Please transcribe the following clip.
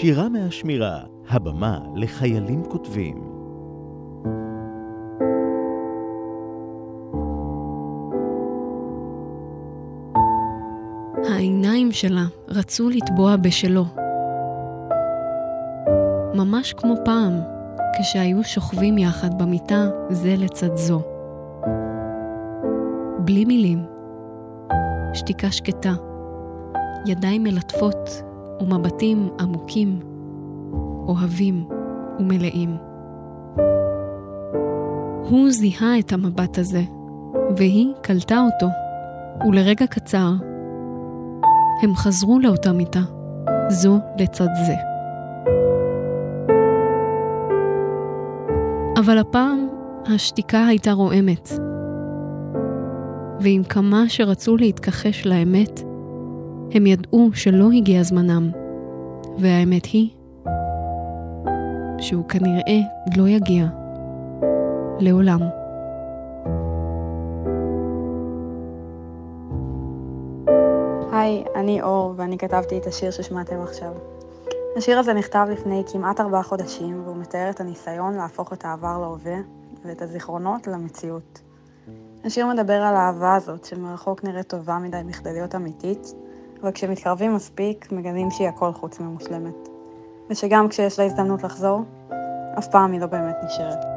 שירה מהשמירה, הבמה לחיילים כותבים. העיניים שלה רצו לטבוע בשלו. ממש כמו פעם, כשהיו שוכבים יחד במיטה זה לצד זו. בלי מילים, שתיקה שקטה, ידיים מלטפות ומבטים עמוקים, אוהבים ומלאים. הוא זיהה את המבט הזה, והיא קלטה אותו, ולרגע קצר הם חזרו לאותה מיטה, זו לצד זה. אבל הפעם השתיקה הייתה רועמת, ועם כמה שרצו להתכחש לאמת, הם ידעו שלא הגיע זמנם, והאמת היא שהוא כנראה לא יגיע. לעולם. היי, אני אור, ואני כתבתי את השיר ששמעתם עכשיו. השיר הזה נכתב לפני כמעט ארבעה חודשים, והוא מתאר את הניסיון להפוך את העבר להווה, ואת הזיכרונות למציאות. השיר מדבר על האהבה הזאת, שמרחוק נראית טובה מדי מכדי להיות אמיתית, אבל כשמתקרבים מספיק, מגלים שהיא הכל חוץ ממושלמת. ושגם כשיש לה הזדמנות לחזור, אף פעם היא לא באמת נשארת.